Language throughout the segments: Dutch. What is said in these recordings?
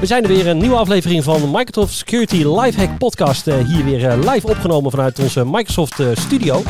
We zijn er weer een nieuwe aflevering van Microsoft Security Lifehack Podcast. eh, hier weer eh, live opgenomen vanuit onze Microsoft eh, studio.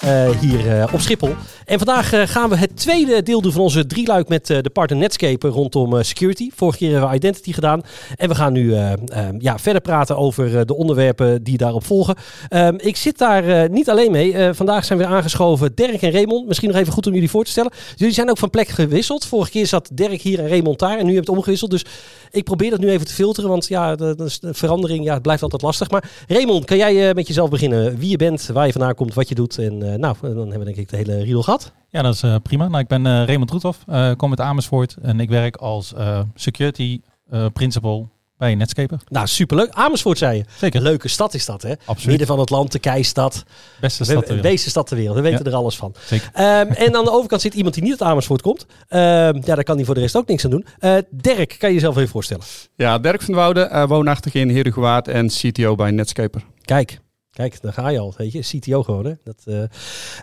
Eh, hier eh, op Schiphol. En vandaag eh, gaan we het tweede deel doen van onze drieluik met de partner Netscape rondom security. Vorige keer hebben we identity gedaan. En we gaan nu eh, eh, ja, verder praten over de onderwerpen die daarop volgen. Ehm, ik zit daar niet alleen mee. Vandaag zijn we aangeschoven Dirk en Raymond. Misschien nog even goed om jullie voor te stellen. Jullie zijn ook van plek gewisseld. Vorige keer zat Dirk hier en Raymond daar. En nu heb je het omgewisseld. Dus ik probeer dat nu even te filteren. Want ja, de, de- de verandering ja, het blijft altijd lastig. Maar Raymond, kan jij met jezelf beginnen? Wie je bent, waar je vandaan komt, wat je doet. En nou, dan hebben we denk ik de hele riedel gehad. Ja, dat is eh, prima. Nou, ik ben eh, Raymond Roethoff, eh kom uit Amersfoort en ik werk als eh, security eh, principal bij Netscaper. Nou, superleuk. Amersfoort zei je. Zeker. Leuke stad is dat, hè? Absoluut. Midden van het land, de keistad. Beste stad ter wereld. Beste stad ter wereld. We weten Ja. er alles van. Zeker. Ehm, en aan de overkant zit iemand die niet uit Amersfoort komt. Ehm, ja, daar kan hij voor de rest ook niks aan doen. Eh, Dirk, kan je jezelf even voorstellen? Ja, Dirk van Wouden, eh, woonachtig in Herugewaard en CTO bij Netscaper. Kijk, kijk, daar ga je al. Weet je, CTO gewoon. Hè? Dat,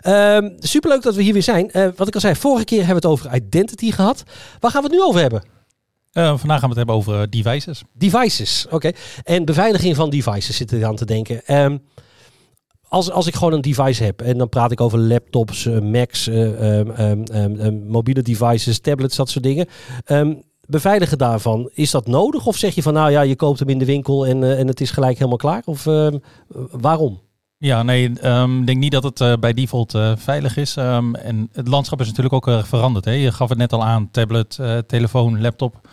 ehm, superleuk dat we hier weer zijn. Eh, wat ik al zei, vorige keer hebben we het over identity gehad. Waar gaan we het nu over hebben? Eh, vandaag gaan we het hebben over devices. Devices, oké. En beveiliging van devices zit er aan te denken. Ehm, als, als ik gewoon een device heb, en dan praat ik over laptops, Macs, eh, ehm, ehm, ehm, ehm, mobiele devices, tablets, dat soort dingen. Beveiligen daarvan, is dat nodig? Of zeg je van, nou ja, je koopt hem in de winkel en, eh, en het is gelijk helemaal klaar? Of ehm, waarom? Ja, nee, ehm, ik denk niet dat het eh, bij default eh, veilig is. Ehm, en het landschap is natuurlijk ook erg veranderd. Hè? Je gaf het net al aan, tablet, telefoon, laptop.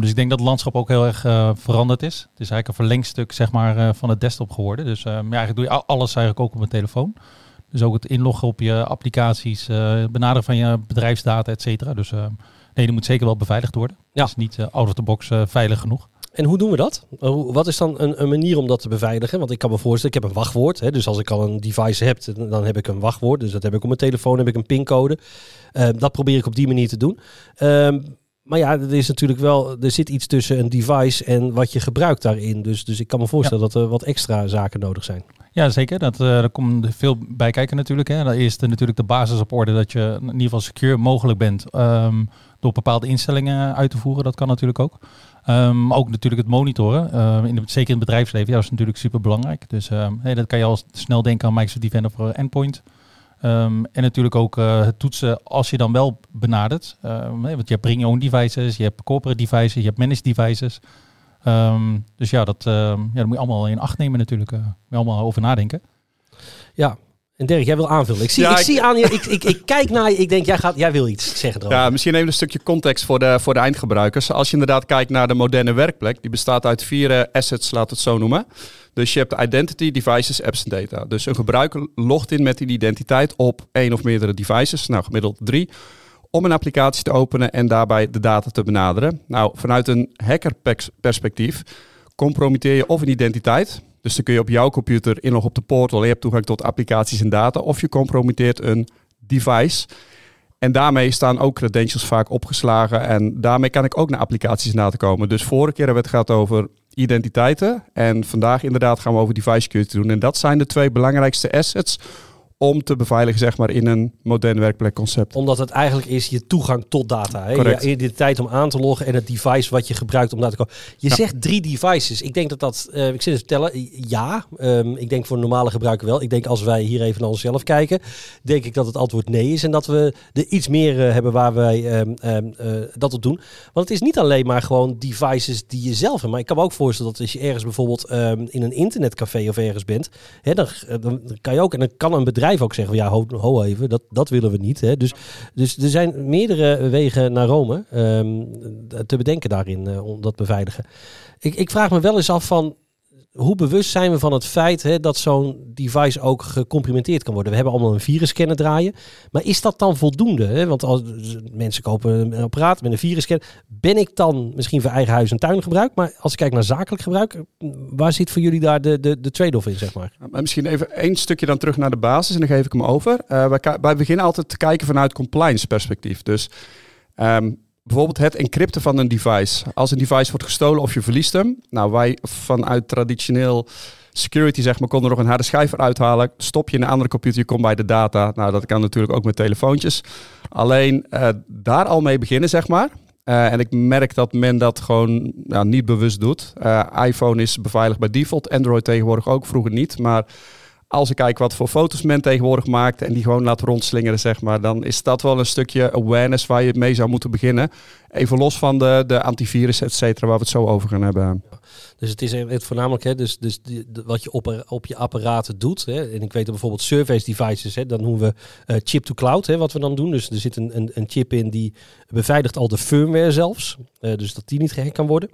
Dus ik denk dat het landschap ook heel erg veranderd is. Het is eigenlijk een verlengstuk zeg maar, van het desktop geworden. Dus ja, eigenlijk doe je alles eigenlijk ook op een telefoon. Dus ook het inloggen op je applicaties, benaderen van je bedrijfsdata, et cetera. Dus nee, die moet zeker wel beveiligd worden. Ja. Het is niet eh, out of the box eh, veilig genoeg. En hoe doen we dat? Eh, Wat is dan een, een manier om dat te beveiligen? Want ik kan me voorstellen, ik heb een wachtwoord. Hè, dus als ik al een device heb, dan heb ik een wachtwoord. Dus dat heb ik op mijn telefoon, heb ik een pincode. Eh, dat probeer ik op die manier te doen. Ehm, maar ja, er is natuurlijk wel, er zit iets tussen een device en wat je gebruikt daarin. Dus, dus ik kan me voorstellen dat er wat extra zaken nodig zijn. Ja, zeker. Dat, eh er komt veel bij kijken natuurlijk. Hè. Eerst eh, natuurlijk de basis op orde dat je in ieder geval secure mogelijk bent ehm, door bepaalde instellingen uit te voeren. Dat kan natuurlijk ook. Maar ook natuurlijk het monitoren. ehm, in zeker in het bedrijfsleven, ja, dat is natuurlijk super belangrijk. Dus hey, dat kan je al snel denken aan Microsoft voor Endpoint. Ehm, en natuurlijk ook eh, het toetsen als je dan wel benadert. Want je hebt bring your own devices, je hebt corporate devices, je hebt managed devices. Dus ja, dat, ja, dat moet je allemaal in acht nemen natuurlijk. eh moet je allemaal over nadenken. Ja. En Dirk, jij wil aanvullen. Ik zie, Ja, ik ik- zie aan je, ik, ik, ik kijk naar je, ik denk, jij, gaat, jij wil iets zeggen erover. Ja, misschien even een stukje context voor de, voor de eindgebruikers. Als je inderdaad kijkt naar de moderne werkplek, die bestaat uit vier eh, assets, laat het zo noemen. Dus je hebt de identity, devices, apps en data. Dus een gebruiker logt in met die identiteit op één of meerdere devices, nou gemiddeld drie, om een applicatie te openen en daarbij de data te benaderen. Nou, vanuit een hackerperspectief compromitteer je of een identiteit. Dus dan kun je op jouw computer inloggen op de portal je hebt toegang tot applicaties en data. Of je compromitteert een device. En daarmee staan ook credentials vaak opgeslagen. En daarmee kan ik ook naar applicaties na te komen. Dus vorige keer hebben we het gehad over identiteiten. En vandaag inderdaad gaan we over device security doen. En dat zijn de twee belangrijkste assets om te beveiligen, zeg maar, in een modern werkplekconcept. Omdat het eigenlijk is je toegang tot data. Hè? Correct. Je identiteit om aan te loggen en het device wat je gebruikt om daar te komen. Je Ja. zegt drie devices. Ik denk dat dat, eh, ik zit te vertellen, ja. Ehm, ik denk voor normale gebruiker wel. Ik denk als wij hier even naar onszelf kijken, denk ik dat het antwoord nee is. En dat we er iets meer eh, hebben waar wij ehm, ehm, eh, dat op doen. Want het is niet alleen maar gewoon devices die je zelf hebt. Maar ik kan me ook voorstellen dat als je ergens bijvoorbeeld in een internetcafé of ergens bent, hè, dan, dan kan je ook, en dan kan een bedrijf ook zeggen, ja, ho, even, dat, dat willen we niet. Hè. Dus, dus er zijn meerdere wegen naar Rome ehm, te bedenken daarin, eh, om dat beveiligen. Ik, ik vraag me wel eens af van, hoe bewust zijn we van het feit hè, dat zo'n device ook gecomprimenteerd kan worden? We hebben allemaal een virusscanner draaien. Maar is dat dan voldoende? Hè? Want als mensen kopen een apparaat met een virusscanner. Ben ik dan misschien voor eigen huis en tuin gebruik? Maar als ik kijk naar zakelijk gebruik, waar zit voor jullie daar de, de, de trade-off in, zeg maar? Maar misschien even één stukje dan terug naar de basis en dan geef ik hem over. Uh, wij, beginnen altijd te kijken vanuit compliance perspectief. Dus um, bijvoorbeeld het encrypten van een device. Als een device wordt gestolen of je verliest hem. Nou, wij vanuit traditioneel security zeg maar, konden er nog een harde schijf uithalen. Stop je in een andere computer, je komt bij de data. Nou, dat kan natuurlijk ook met telefoontjes. Alleen uh, daar al mee beginnen, zeg maar. Uh, en ik merk dat men dat gewoon nou, niet bewust doet. Uh, iPhone is beveiligd bij default, Android tegenwoordig ook, vroeger niet. Maar als ik kijk wat voor foto's men tegenwoordig maakt en die gewoon laat rondslingeren, zeg maar, dan is dat wel een stukje awareness waar je mee zou moeten beginnen. Even los van de, de antivirus, et cetera, waar we het zo over gaan hebben. Dus het is het voornamelijk, hè, dus, dus die, wat je op, op je apparaten doet. Hè, en ik weet dat bijvoorbeeld surface devices, hè, dan noemen we uh, chip to cloud, hè, wat we dan doen. Dus er zit een, een, een chip in die beveiligt al de firmware zelfs. Uh, dus dat die niet gehackt kan worden.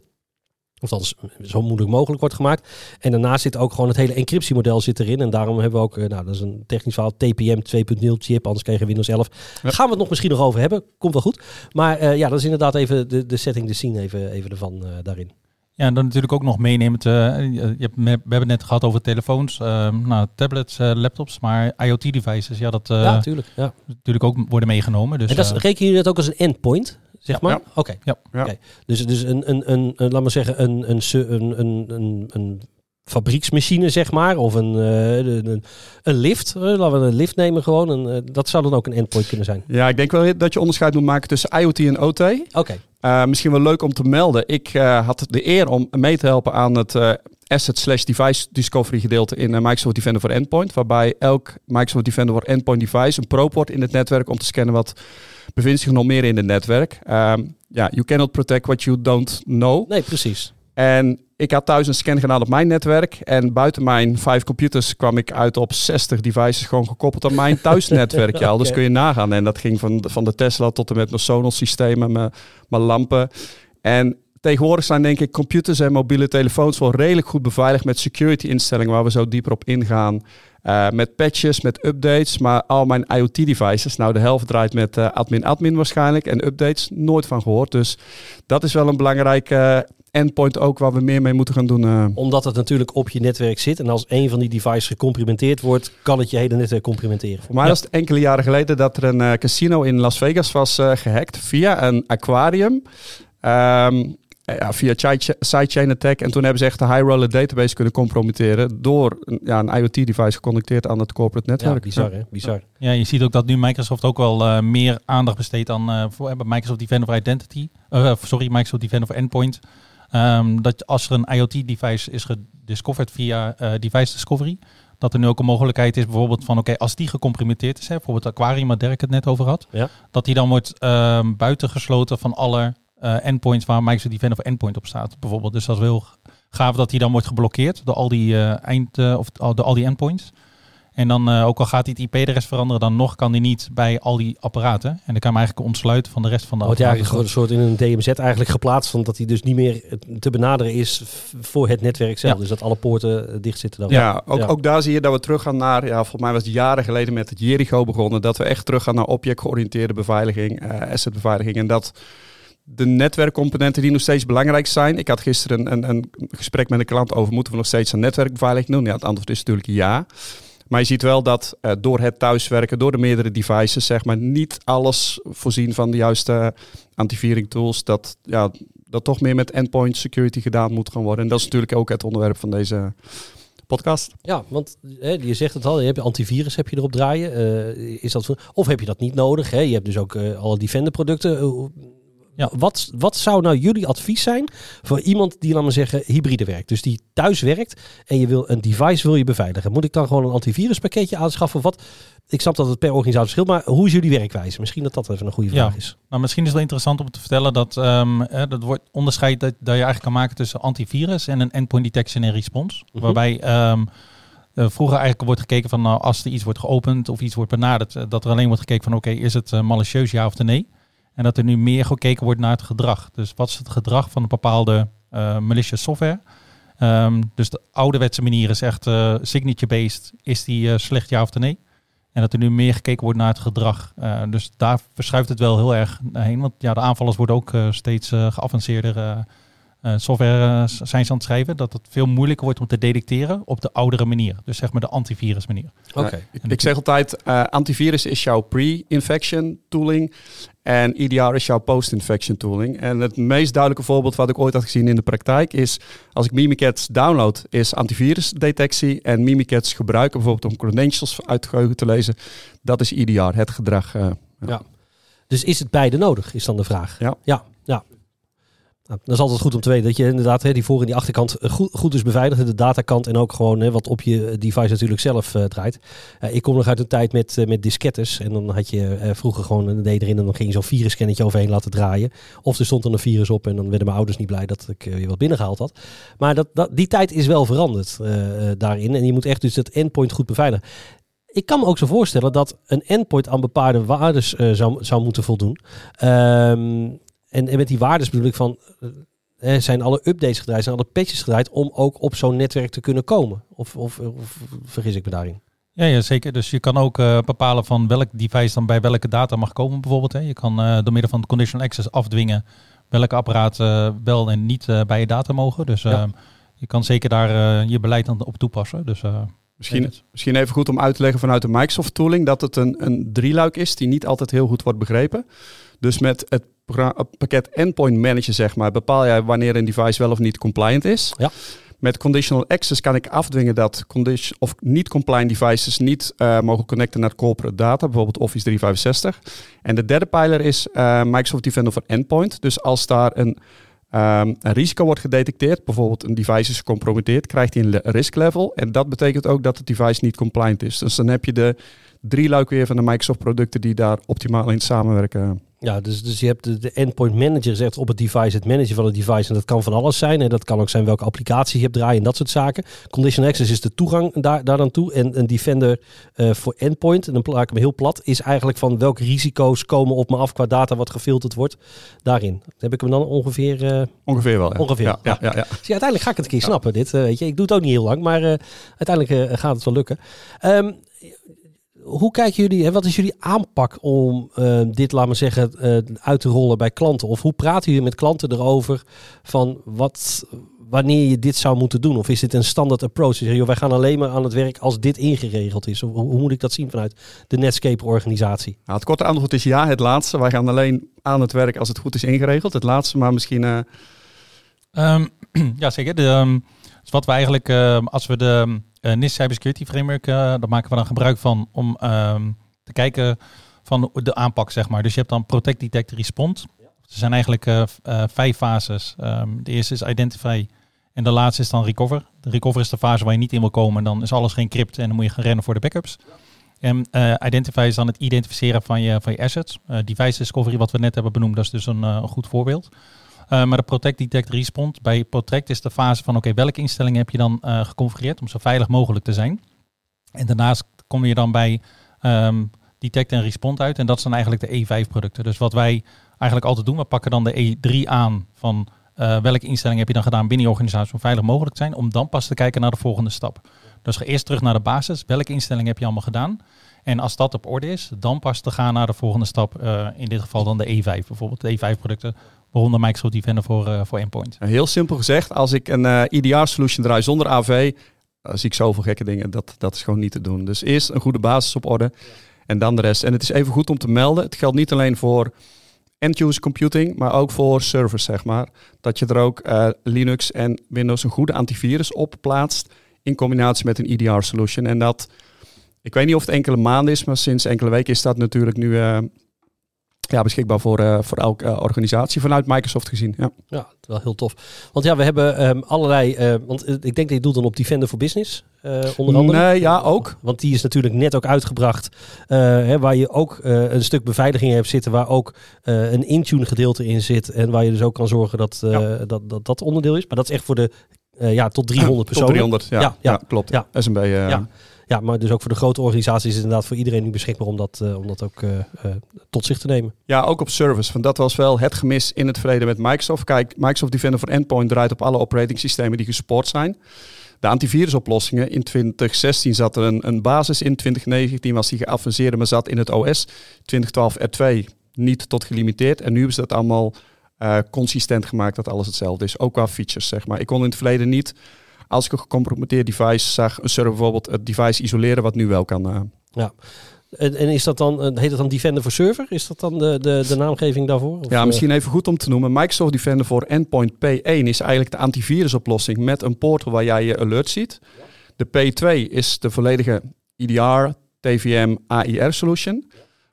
Of dat zo moeilijk mogelijk wordt gemaakt. En daarnaast zit ook gewoon het hele encryptiemodel zit erin. En daarom hebben we ook, nou dat is een technisch verhaal, TPM 2.0 chip. Anders kregen Windows 11. Ja. Gaan we het nog misschien nog over hebben. Komt wel goed. Maar uh, ja, dat is inderdaad even de, de setting, de scene even, even ervan uh, daarin. Ja, en dan natuurlijk ook nog meenemen. Uh, je hebt, we hebben het net gehad over telefoons, nou, tablets, laptops, maar IoT-devices. Ja, dat ja, natuurlijk, ja. natuurlijk ook worden meegenomen. Dus, en dat, rekenen jullie dat ook als een endpoint? Zeg maar? Oké. Ja. Okay. Dus, dus een, een, een, een, laat maar zeggen, een, een, een, een, een fabrieksmachine, zeg maar, of een, een, een, lift. Uh, laten we een lift nemen gewoon. En, uh, dat zou dan ook een endpoint kunnen zijn. Ja, ik denk wel dat je onderscheid moet maken tussen IoT en OT. Oké. Okay. Misschien wel leuk om te melden. Ik had de eer om mee te helpen aan het asset slash device discovery gedeelte in Microsoft Defender for Endpoint. Waarbij elk Microsoft Defender for Endpoint device een probe wordt in het netwerk om te scannen wat bevindt zich nog meer in het netwerk. Um, ja, you cannot protect what you don't know. Nee, precies. En ik had thuis een scan gedaan op mijn netwerk. En buiten mijn vijf computers kwam ik uit op 60 devices gewoon gekoppeld aan mijn thuisnetwerk. ja, okay. Dus kun je nagaan. En dat ging van, van de Tesla tot en met mijn Sonos systemen, mijn, mijn lampen. En tegenwoordig zijn denk ik computers en mobiele telefoons wel redelijk goed beveiligd met security instellingen waar we zo dieper op ingaan. Uh, met patches, met updates, maar al mijn IoT-devices, nou de helft draait met admin-admin uh, waarschijnlijk en updates, nooit van gehoord. Dus dat is wel een belangrijke uh, endpoint ook waar we meer mee moeten gaan doen. eh. Omdat het natuurlijk op je netwerk zit en als een van die devices gecomprimenteerd wordt, kan het je hele netwerk comprimenteren. Voor mij ja. was het enkele jaren geleden dat er een uh, casino in Las Vegas was uh, gehackt via een aquarium. Um, ja, via sidechain attack. En toen hebben ze echt de high-roller database kunnen compromitteren door ja, een IoT-device geconnecteerd aan het corporate netwerk. Ja, bizar hè? Bizar. Ja, je ziet ook dat nu Microsoft ook wel uh, meer aandacht besteedt aan uh, voor Microsoft Defender for Identity. Uh, sorry, Microsoft Defender for Endpoint. Um, dat als er een IoT-device is gediscovered via device discovery, dat er nu ook een mogelijkheid is bijvoorbeeld van oké, okay, als die gecomprimenteerd is, hè, bijvoorbeeld Aquarium, waar Dirk het net over had, ja. dat die dan wordt um, buitengesloten van alle uh, endpoints waar Microsoft Defender for Endpoint op staat, bijvoorbeeld. Dus dat is heel gaaf dat die dan wordt geblokkeerd door al die uh, eind uh, of door al die endpoints. En dan ook al gaat hij het IP-adres veranderen, dan nog kan die niet bij al die apparaten. En dan kan hem eigenlijk ontsluiten van de rest van de Wordt apparaten. Wordt ja eigenlijk een soort in een DMZ eigenlijk geplaatst, omdat hij dus niet meer te benaderen is voor het netwerk zelf. Ja. Dus dat alle poorten dicht zitten. Dan. Ja, ook, ja. ook daar zie je dat we terug gaan naar, ja, volgens mij was het jaren geleden met het Jericho begonnen, dat we echt terug gaan naar objectgeoriënteerde beveiliging, assetbeveiliging. En dat de netwerkcomponenten die nog steeds belangrijk zijn. Ik had gisteren een, een, een, gesprek met een klant over moeten we nog steeds aan netwerkbeveiliging doen. Ja, het antwoord is natuurlijk ja. Maar je ziet wel dat uh, door het thuiswerken, door de meerdere devices, zeg maar, niet alles voorzien van de juiste antiviring tools. Dat, ja, dat toch meer met endpoint security gedaan moet gaan worden. En dat is natuurlijk ook het onderwerp van deze podcast. Ja, want hè, je zegt het al, je hebt antivirus heb je erop draaien. Uh, is dat, of heb je dat niet nodig? Hè? Je hebt dus ook uh, alle Defender producten. Ja, wat, wat zou nou jullie advies zijn voor iemand die, laten we zeggen, hybride werkt? Dus die thuis werkt en je wil een device wil je beveiligen. Moet ik dan gewoon een antiviruspakketje aanschaffen? Wat? Ik snap dat het per organisatie verschilt, maar hoe is jullie werkwijze? Misschien dat dat even een goede vraag ja. is. Nou, misschien is het wel interessant om te vertellen dat um, eh, dat wordt onderscheid dat, dat je eigenlijk kan maken tussen antivirus en een endpoint detection en response. -hmm. Waarbij um, uh, vroeger eigenlijk wordt gekeken van nou, als er iets wordt geopend of iets wordt benaderd, uh, dat er alleen wordt gekeken van oké, okay, is het uh, malicieus ja of nee? En dat er nu meer gekeken wordt naar het gedrag. Dus wat is het gedrag van een bepaalde uh, malicious software? Ehm, dus de ouderwetse manier is echt uh, signature-based. Is die uh, slecht ja of nee? En dat er nu meer gekeken wordt naar het gedrag. Dus daar verschuift het wel heel erg heen. Want ja, de aanvallers worden ook steeds geavanceerder software zijn ze aan het schrijven. Dat het veel moeilijker wordt om te detecteren op de oudere manier. Dus zeg maar de antivirus manier. Oké. ik zeg altijd, antivirus is jouw pre-infection tooling. En EDR is jouw post-infection tooling. En het meest duidelijke voorbeeld wat ik ooit had gezien in de praktijk is... als ik Mimikatz download, is antivirusdetectie. En Mimikatz gebruiken bijvoorbeeld om credentials uit geheugen te lezen. Dat is EDR, het gedrag. Uh, ja. ja. Dus is het beide nodig, is dan de vraag. Ja. Ja, ja. Nou, dat is altijd goed om te weten dat je inderdaad hè, die voor- en die achterkant eh, goed, goed is beveiligd. De datakant en ook gewoon hè, wat op je device natuurlijk zelf uh, draait. Uh, ik kom nog uit een tijd met, uh, met diskettes. En dan had je vroeger gewoon een D erin en dan ging je zo'n virusscannetje overheen laten draaien. Of er stond er een virus op en dan werden mijn ouders niet blij dat ik weer wat binnengehaald had. Maar dat, dat, die tijd is wel veranderd daarin. En je moet echt dus dat endpoint goed beveiligen ik kan me ook zo voorstellen dat een endpoint aan bepaalde waardes uh, zou, zou moeten voldoen. Um, en, en met die waardes bedoel ik van, uh, zijn alle updates gedraaid, zijn alle patches gedraaid om ook op zo'n netwerk te kunnen komen? Of, of, of vergis ik me daarin? Ja, ja, zeker. Dus je kan ook uh, bepalen van welk device dan bij welke data mag komen bijvoorbeeld. Hè. Je kan uh, door middel van conditional access afdwingen welke apparaten wel en niet bij je data mogen. Dus ja. je kan zeker daar je beleid dan op toepassen. Dus, misschien, misschien even goed om uit te leggen vanuit de Microsoft tooling dat het een, een drieluik is die niet altijd heel goed wordt begrepen. Dus met het pakket Endpoint Manager, zeg maar, bepaal jij wanneer een device wel of niet compliant is. Ja. Met conditional access kan ik afdwingen dat of niet compliant devices niet uh, mogen connecten naar corporate data, bijvoorbeeld Office 365. En de derde pijler is uh, Microsoft Defender voor Endpoint. Dus als daar een, um, een risico wordt gedetecteerd, bijvoorbeeld een device is gecompromitteerd, krijgt hij een risk level. En dat betekent ook dat het device niet compliant is. Dus dan heb je de drie luik weer van de Microsoft producten die daar optimaal in samenwerken. Ja, dus, dus je hebt de, de endpoint manager zegt op het device, het managen van het device. En dat kan van alles zijn. En dat kan ook zijn welke applicatie je hebt draaien en dat soort zaken. Condition access is de toegang daar, daar aan toe. En een defender uh, voor endpoint, en dan plaak ik hem heel plat, is eigenlijk van welke risico's komen op me af qua data wat gefilterd wordt daarin. Heb ik hem dan ongeveer... Uh, ongeveer wel, ja. Ongeveer, ja. ja, ja, ja. Zie, uiteindelijk ga ik het een keer snappen, dit. Uh, weet je. Ik doe het ook niet heel lang, maar uiteindelijk gaat het wel lukken. Um, hoe kijken jullie, en wat is jullie aanpak om uh, dit, laten we zeggen, uh, uit te rollen bij klanten? Of hoe praten jullie met klanten erover van wat, wanneer je dit zou moeten doen? Of is dit een standaard approach? Zeg, joh, wij gaan alleen maar aan het werk als dit ingeregeld is. Of, hoe, hoe moet ik dat zien vanuit de Netscape-organisatie? Nou, het korte antwoord is ja, het laatste. Wij gaan alleen aan het werk als het goed is ingeregeld. Het laatste, maar misschien... Uh... Um, ja, zeker. De, um, dus wat we eigenlijk, als we de uh, NIST Cybersecurity Framework, uh, daar maken we dan gebruik van om um, te kijken van de aanpak, zeg maar. Dus je hebt dan Protect, Detect, Respond. Er zijn eigenlijk uh, vijf fases. Um, de eerste is Identify en de laatste is dan Recover. De Recover is de fase waar je niet in wil komen. Dan is alles geen crypt en dan moet je gaan rennen voor de backups. En Identify is dan het identificeren van je, van je assets. device Discovery, wat we net hebben benoemd, dat is dus een, een goed voorbeeld. Uh, maar de Protect Detect Respond, bij Protect is de fase van oké, welke instellingen heb je dan uh, geconfigureerd om zo veilig mogelijk te zijn. En daarnaast kom je dan bij um, Detect en Respond uit en dat zijn eigenlijk de E5 producten. Dus wat wij eigenlijk altijd doen, we pakken dan de E3 aan van uh, welke instellingen heb je dan gedaan binnen je organisatie om veilig mogelijk te zijn, om dan pas te kijken naar de volgende stap. Dus ga eerst terug naar de basis, welke instellingen heb je allemaal gedaan. En als dat op orde is, dan pas te gaan naar de volgende stap. In dit geval dan de E5 bijvoorbeeld. De E5-producten, waaronder Microsoft Defender voor, uh, voor Endpoint. Heel simpel gezegd, als ik een EDR-solution draai zonder AV, dan zie ik zoveel gekke dingen. Dat, dat is gewoon niet te doen. Dus eerst een goede basis op orde en dan de rest. En het is even goed om te melden. Het geldt niet alleen voor end-user computing, maar ook voor servers, zeg maar. Dat je er ook Linux en Windows een goede antivirus op plaatst in combinatie met een EDR-solution. En dat ik weet niet of het enkele maanden is, maar sinds enkele weken is dat natuurlijk nu ja, beschikbaar voor, uh, voor elke uh, organisatie vanuit Microsoft gezien. Ja, ja wel heel tof. Want ja, we hebben um, allerlei, want ik denk dat je doet dan op Defender for Business, onder andere. Nee, ja, ook. Want die is natuurlijk net ook uitgebracht, hè, waar je ook een stuk beveiliging hebt zitten, waar ook een Intune gedeelte in zit en waar je dus ook kan zorgen dat, ja. dat, dat dat onderdeel is. Maar dat is echt voor de, ja, tot 300 personen. Tot 300, ja, ja, ja, klopt. Ja. SMB. ja. Ja, maar dus ook voor de grote organisaties is inderdaad voor iedereen nu beschikbaar om dat, uh, om dat ook uh, uh, tot zich te nemen. Ja, ook op service. Want dat was wel het gemis in het verleden met Microsoft. Kijk, Microsoft Defender voor Endpoint draait op alle operating systemen die gesupport zijn. De antivirusoplossingen, in 2016 zat er een, een basis in, 2019 was die geavanceerde, maar zat in het OS. 2012 R2 niet tot gelimiteerd. En nu ze dat allemaal consistent gemaakt dat alles hetzelfde is. Ook qua features, zeg maar. Ik kon in het verleden niet, als ik een gecompromitteerd device zag, een server bijvoorbeeld het device isoleren, wat nu wel kan. Uh. Ja. En, is dat dan, heet dat dan Defender voor Server? Is dat dan de, de, de naamgeving daarvoor? Of ja, misschien even goed om te noemen. Microsoft Defender voor Endpoint P1 is eigenlijk de antivirusoplossing met een portal waar jij je alert ziet. De P2 is de volledige EDR, TVM, AIR solution.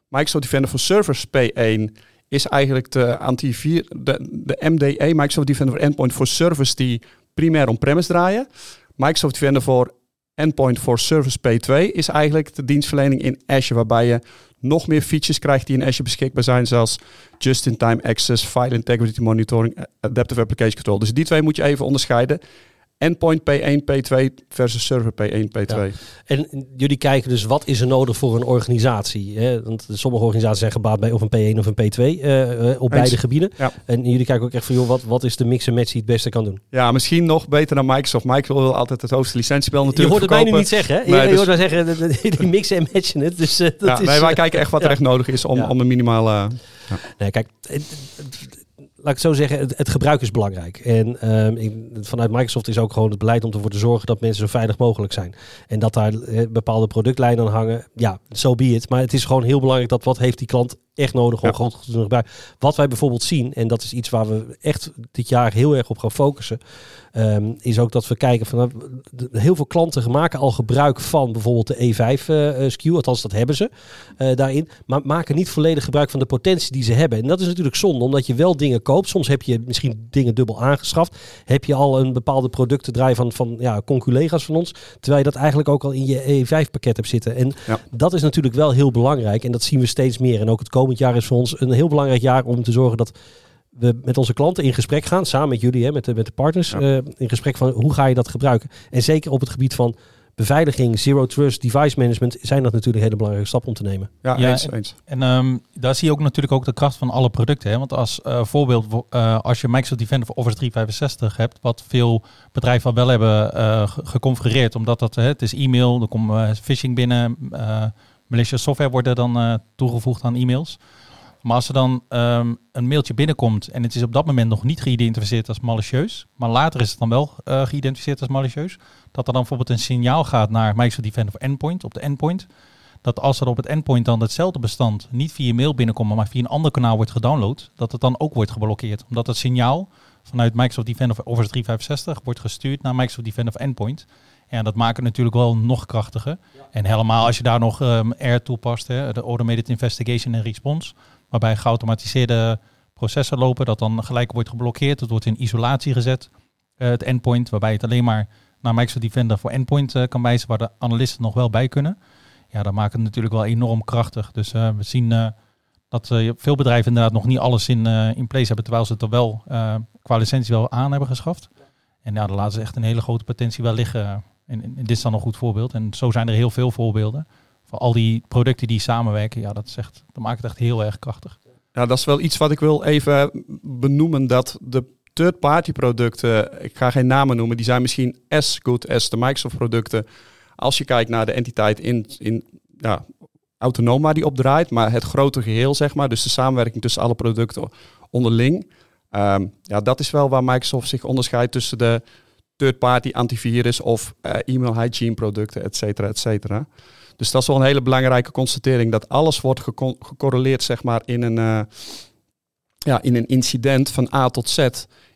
Microsoft Defender for Servers P1 is eigenlijk de, antivir de, de MDE, Microsoft Defender for Endpoint voor servers die primair on-premise draaien. Microsoft Defender voor Endpoint for Service P2 is eigenlijk de dienstverlening in Azure, waarbij je nog meer features krijgt die in Azure beschikbaar zijn, zoals just-in-time access, file integrity monitoring, adaptive application control. Dus die twee moet je even onderscheiden. Endpoint P1, P2 versus server P1, P2. Ja. En jullie kijken dus wat is er nodig voor een organisatie? Hè? Want sommige organisaties zijn gebaat bij of een P1 of een P2 uh, uh, op beide gebieden. Ja. En jullie kijken ook echt van, joh, wat, wat is de mix en match die het beste kan doen? Ja, misschien nog beter dan Microsoft. Microsoft wil altijd het hoogste licentiespel natuurlijk Je hoort het mij nu niet zeggen, hè? Nee, je, dus... hoort mij zeggen, die mixen en matchen het. Dus, uh, dat ja, is, nee, wij kijken echt wat er echt nodig is om, om een minimale... Ja. Nee, kijk, laat ik zo zeggen, het, het gebruik is belangrijk. En um, ik, vanuit Microsoft is ook gewoon het beleid om ervoor te zorgen dat mensen zo veilig mogelijk zijn. En dat daar eh, bepaalde productlijnen aan hangen. Ja, zo so be it. Maar het is gewoon heel belangrijk dat wat heeft die klant echt nodig om ja. goed te gebruiken. Wat wij bijvoorbeeld zien, en dat is iets waar we echt dit jaar heel erg op gaan focussen, um, is ook dat we kijken van uh, heel veel klanten maken al gebruik van bijvoorbeeld de E5 uh, SKU, althans dat hebben ze uh, daarin, maar maken niet volledig gebruik van de potentie die ze hebben. En dat is natuurlijk zonde, omdat je wel dingen koopt. Soms heb je misschien dingen dubbel aangeschaft. Heb je al een bepaalde producten draaien van, van ja, conculega's van ons, terwijl je dat eigenlijk ook al in je E5 pakket hebt zitten. En ja. dat is natuurlijk wel heel belangrijk en dat zien we steeds meer. En ook het komend jaar is voor ons een heel belangrijk jaar om te zorgen dat we met onze klanten in gesprek gaan, samen met jullie, hè, met, de, met de partners, ja. uh, in gesprek van hoe ga je dat gebruiken. En zeker op het gebied van beveiliging, zero trust, device management, zijn dat natuurlijk hele belangrijke stappen om te nemen. Ja, ja eens. En, eens. en um, daar zie je ook natuurlijk ook de kracht van alle producten. Hè? Want als uh, voorbeeld, uh, als je Microsoft Defender voor Office 365 hebt, wat veel bedrijven al wel hebben uh, geconfigureerd, omdat dat, het is e-mail, er komt phishing binnen, malicious software worden dan toegevoegd aan e-mails. Maar als er dan um, een mailtje binnenkomt en het is op dat moment nog niet geïdentificeerd als malicieus, maar later is het dan wel uh, geïdentificeerd als malicieus, dat er dan bijvoorbeeld een signaal gaat naar Microsoft Defender voor Endpoint op de endpoint, dat als er op het endpoint dan hetzelfde bestand niet via mail binnenkomt, maar via een ander kanaal wordt gedownload, dat het dan ook wordt geblokkeerd. Omdat het signaal vanuit Microsoft Defender voor Office 365 wordt gestuurd naar Microsoft Defender voor Endpoint. En dat maakt het natuurlijk wel nog krachtiger. Ja. En helemaal als je daar nog um, R toepast, hè, de Automated Investigation en Response, waarbij geautomatiseerde processen lopen, dat dan gelijk wordt geblokkeerd. Het wordt in isolatie gezet, uh, het endpoint, waarbij het alleen maar naar Microsoft Defender voor endpoint uh, kan wijzen, waar de analisten nog wel bij kunnen. Ja, dat maakt het natuurlijk wel enorm krachtig. Dus uh, we zien dat veel bedrijven inderdaad nog niet alles in, in place hebben, terwijl ze het er wel qua licentie wel aan hebben geschaft. En ja, dan laten ze echt een hele grote potentie wel liggen. En, dit is dan een goed voorbeeld. En zo zijn er heel veel voorbeelden voor al die producten die samenwerken, ja, dat, is dat maakt het echt heel erg krachtig. Ja, dat is wel iets wat ik wil even benoemen. Dat de third-party producten, ik ga geen namen noemen, die zijn misschien as good as de Microsoft producten. Als je kijkt naar de entiteit in, in ja, autonoom waar die op draait, maar het grote geheel, zeg maar. Dus de samenwerking tussen alle producten onderling. Um, ja, dat is wel waar Microsoft zich onderscheidt tussen de third-party antivirus of uh, e-mail hygiene producten, et cetera, et cetera. Dus dat is wel een hele belangrijke constatering. Dat alles wordt gecorreleerd zeg maar, in, een, uh, ja, in een incident van A tot Z.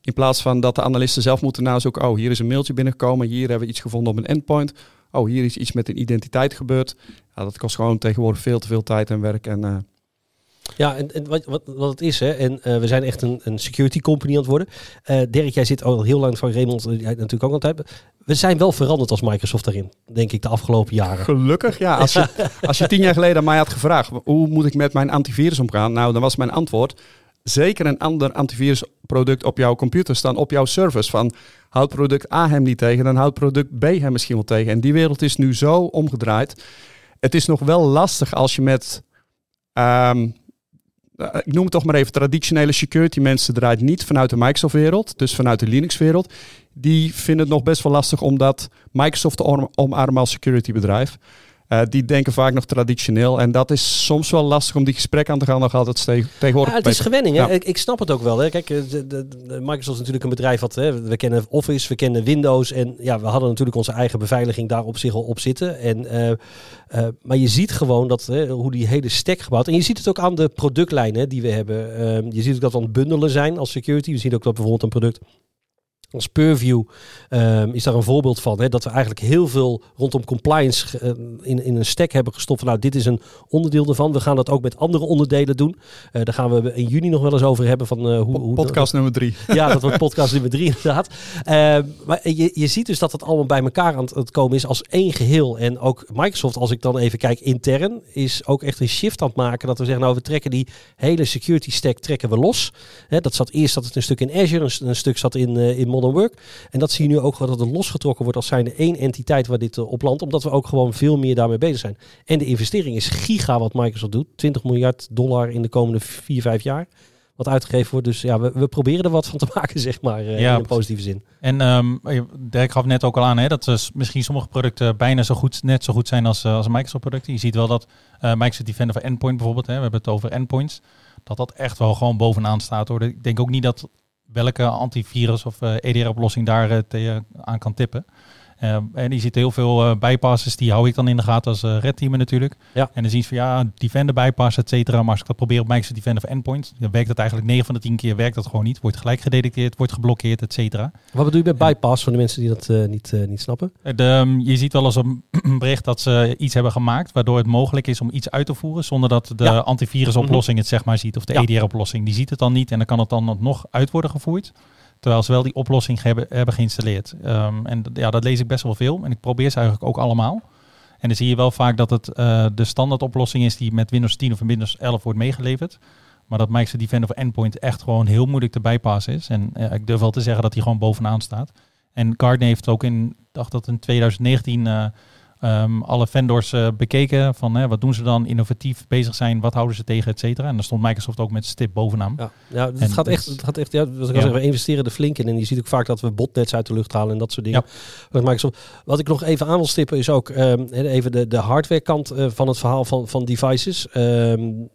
In plaats van dat de analisten zelf moeten nazoeken. Oh, hier is een mailtje binnengekomen. Hier hebben we iets gevonden op een endpoint. Oh, hier is iets met een identiteit gebeurd. Dat kost gewoon tegenwoordig veel te veel tijd en werk. En, uh, ja, en, en, wat, wat, wat het is, hè, en uh, we zijn echt een, een security company aan het worden. Uh, Dirk, jij zit al heel lang van Raymond, jij natuurlijk ook altijd we zijn wel veranderd als Microsoft daarin, denk ik, de afgelopen jaren. Gelukkig, ja. Als je, als je tien jaar geleden aan mij had gevraagd, hoe moet ik met mijn antivirus omgaan? Nou, dan was mijn antwoord, zeker een ander antivirusproduct op jouw computer staan, op jouw service. Van houdt product A hem niet tegen, dan houdt product B hem misschien wel tegen. En die wereld is nu zo omgedraaid. Het is nog wel lastig als je met, ehm, eh, ik noem het toch maar even, traditionele security mensen draait niet vanuit de Microsoft-wereld, dus vanuit de Linux-wereld. Die vinden het nog best wel lastig omdat Microsoft om, omarmen als security bedrijf. Uh, die denken vaak nog traditioneel. En dat is soms wel lastig om die gesprek aan te gaan nog altijd tegenwoordig. Ja, het is gewenning. Ja. Ik, ik, snap het ook wel. Hè. Kijk, de, de, de Microsoft is natuurlijk een bedrijf wat... Hè, we kennen Office, we kennen Windows. En ja, we hadden natuurlijk onze eigen beveiliging daar op zich al op zitten. En, uh, uh, maar je ziet gewoon dat, hè, hoe die hele stack gebouwd... En je ziet het ook aan de productlijnen die we hebben. Ehm, je ziet ook dat we aan het bundelen zijn als security. We zien ook dat bijvoorbeeld een product als Purview um, is daar een voorbeeld van. Hè, dat we eigenlijk heel veel rondom compliance uh, in, in een stack hebben gestopt. Van, nou, dit is een onderdeel ervan. We gaan dat ook met andere onderdelen doen. Uh, daar gaan we in juni nog wel eens over hebben. Van, uh, hoe, hoe podcast nummer drie. Ja, dat wordt podcast nummer drie inderdaad. Ehm, maar je, je ziet dus dat het allemaal bij elkaar aan het komen is als één geheel. En ook Microsoft, als ik dan even kijk intern, is ook echt een shift aan het maken. Dat we zeggen, nou we trekken die hele security stack trekken we los. Hè, dat zat eerst dat het een stuk in Azure, een, een stuk zat in, in Modern Work. En dat zie je nu ook dat het losgetrokken wordt als zijnde één entiteit waar dit uh, op landt. Omdat we ook gewoon veel meer daarmee bezig zijn. En de investering is giga wat Microsoft doet. 20 miljard dollar in de komende 4, 5 jaar wat uitgegeven wordt. Dus ja, we, we proberen er wat van te maken, zeg maar, uh, ja, in een positieve zin. En um, Dirk gaf net ook al aan hè, dat dus misschien sommige producten bijna zo goed, net zo goed zijn als, als Microsoft producten. Je ziet wel dat uh, Microsoft Defender voor Endpoint bijvoorbeeld, hè, we hebben het over endpoints, dat dat echt wel gewoon bovenaan staat. Hoor. Ik denk ook niet dat welke antivirus of eh, EDR-oplossing daar te, aan kan tippen. Uh, en je ziet heel veel uh, bijpasses, die hou ik dan in de gaten als uh, red teamer natuurlijk. Ja. En dan zien ze van ja, Defender bypass, et cetera. Maar als ik dat probeer op Microsoft Defender of Endpoint, dan werkt dat eigenlijk 9 van de 10 keer werkt dat gewoon niet. Wordt gelijk gedetecteerd, wordt geblokkeerd, et cetera. Wat bedoel je bij bypass voor de mensen die dat niet, niet snappen? De, um, je ziet wel eens een bericht dat ze iets hebben gemaakt waardoor het mogelijk is om iets uit te voeren zonder dat de ja. antivirusoplossing het zeg maar ziet of de ja. EDR-oplossing. Die ziet het dan niet en dan kan het dan nog uit worden gevoerd. Terwijl ze wel die oplossing hebben, hebben geïnstalleerd. Um, en ja, dat lees ik best wel veel. En ik probeer ze eigenlijk ook allemaal. En dan zie je wel vaak dat het uh, de standaardoplossing is die met Windows 10 of Windows 11 wordt meegeleverd. Maar dat Microsoft Defender voor Endpoint echt gewoon heel moeilijk te bijpassen is. En uh, ik durf wel te zeggen dat hij gewoon bovenaan staat. En Gartner heeft ook in, dacht dat in 2019 uh, um, alle vendors uh, bekeken van hè, wat doen ze dan, innovatief bezig zijn, wat houden ze tegen, et cetera. En daar stond Microsoft ook met stip bovenaan. Ja, ja het, gaat echt, het gaat echt, ja, wat ik ja. zeggen, we investeren er flink in. En je ziet ook vaak dat we botnets uit de lucht halen en dat soort dingen. Ja. Microsoft, wat ik nog even aan wil stippen is ook um, even de, de hardware kant uh, van het verhaal van, van devices. Um,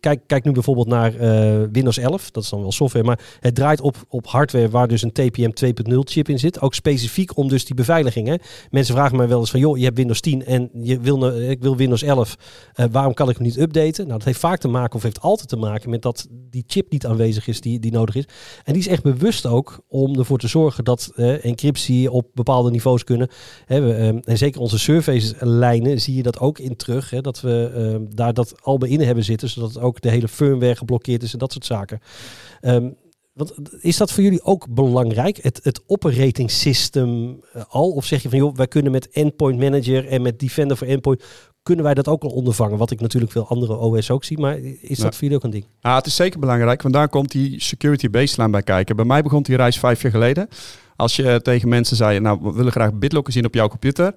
kijk, kijk nu bijvoorbeeld naar uh, Windows 11. Dat is dan wel software. Maar het draait op, op hardware waar dus een TPM 2.0 chip in zit. Ook specifiek om dus die beveiliging. Mensen vragen mij wel eens van... joh, je hebt Windows 10 en je wil, ik wil Windows 11. Uh, waarom kan ik hem niet updaten? Nou, dat heeft vaak te maken of heeft altijd te maken... met dat die chip niet aanwezig is die, die nodig is. En die is echt bewust ook om ervoor te zorgen... dat encryptie op bepaalde niveaus kunnen. Hè, we, en zeker onze surface-lijnen zie je dat ook in terug. Hè, dat we daar dat al bij in hebben zitten zodat ook de hele firmware geblokkeerd is en dat soort zaken. Um, want is dat voor jullie ook belangrijk, het, het operating system uh, al? Of zeg je van, joh, wij kunnen met Endpoint Manager en met Defender voor Endpoint, kunnen wij dat ook al ondervangen? Wat ik natuurlijk veel andere OS ook zie, maar is dat ja. voor jullie ook een ding? Ja, het is zeker belangrijk, want daar komt die security baseline bij kijken. Bij mij begon die reis vijf jaar geleden. Als je tegen mensen zei, nou, we willen graag BitLocker zien op jouw computer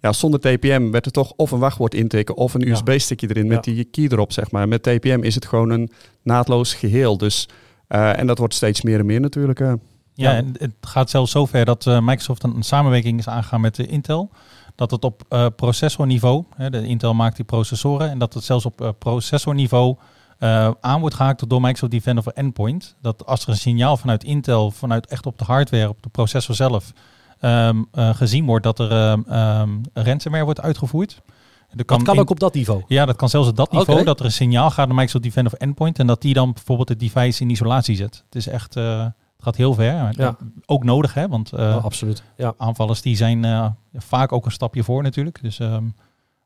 ja, zonder TPM werd er toch of een wachtwoord intikken of een USB-stickje erin met die key erop, zeg maar. Met TPM is het gewoon een naadloos geheel. Dus, uh, en dat wordt steeds meer en meer natuurlijk. Uh. Ja, en het gaat zelfs zover dat uh, Microsoft een, een, samenwerking is aangegaan met de Intel. Dat het op uh, processorniveau, hè, de Intel maakt die processoren, en dat het zelfs op uh, processorniveau uh, aan wordt gehaakt door Microsoft Defender voor Endpoint. Dat als er een signaal vanuit Intel, vanuit echt op de hardware, op de processor zelf, um, uh, gezien wordt dat er um, um, ransomware wordt uitgevoerd. Dat kan, dat kan ook op dat niveau? Ja, dat kan zelfs op dat niveau. Okay. Dat er een signaal gaat naar Microsoft Defender of Endpoint. En dat die dan bijvoorbeeld het device in isolatie zet. Het is echt... Uh, het gaat heel ver. Ja. Ook nodig, hè? Want uh, oh, absoluut. Ja. aanvallers die zijn uh, vaak ook een stapje voor natuurlijk. Dus, um,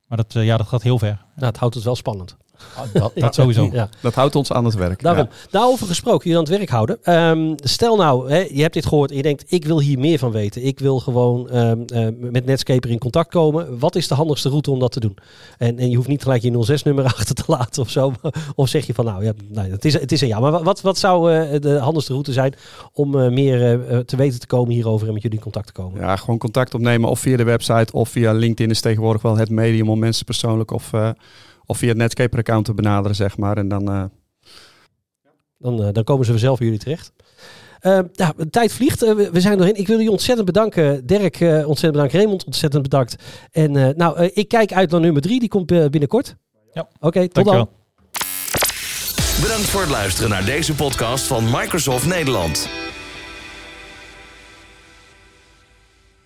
maar dat, uh, ja, dat gaat heel ver. Nou, het houdt het wel spannend. Dat, dat sowieso. Ja. Dat houdt ons aan het werk. Daarom. Ja. Daarover gesproken, je aan het werk houden. Ehm, stel nou, hè, je hebt dit gehoord en je denkt, ik wil hier meer van weten. Ik wil gewoon ehm, eh, met Netscaper in contact komen. Wat is de handigste route om dat te doen? En, en je hoeft niet gelijk je 06-nummer achter te laten of zo. Of zeg je van, nou ja, nou, het, is, het is een ja. Maar wat, wat zou eh, de handigste route zijn om eh, meer eh, te weten te komen hierover en met jullie in contact te komen? Ja, gewoon contact opnemen of via de website of via LinkedIn is tegenwoordig wel het medium om mensen persoonlijk of, eh, of via het Netscaper-account te benaderen, zeg maar. En dan, eh, Dan, eh, dan komen ze vanzelf bij jullie terecht. Eh, ja, de tijd vliegt. Eh, we, zijn erin. Ik wil jullie ontzettend bedanken. Dirk, eh, ontzettend bedankt. Raymond, ontzettend bedankt. En eh, nou, ik kijk uit naar nummer drie. Die komt binnenkort. Ja. Oké, tot Dankjewel. dan. Bedankt voor het luisteren naar deze podcast van Microsoft Nederland.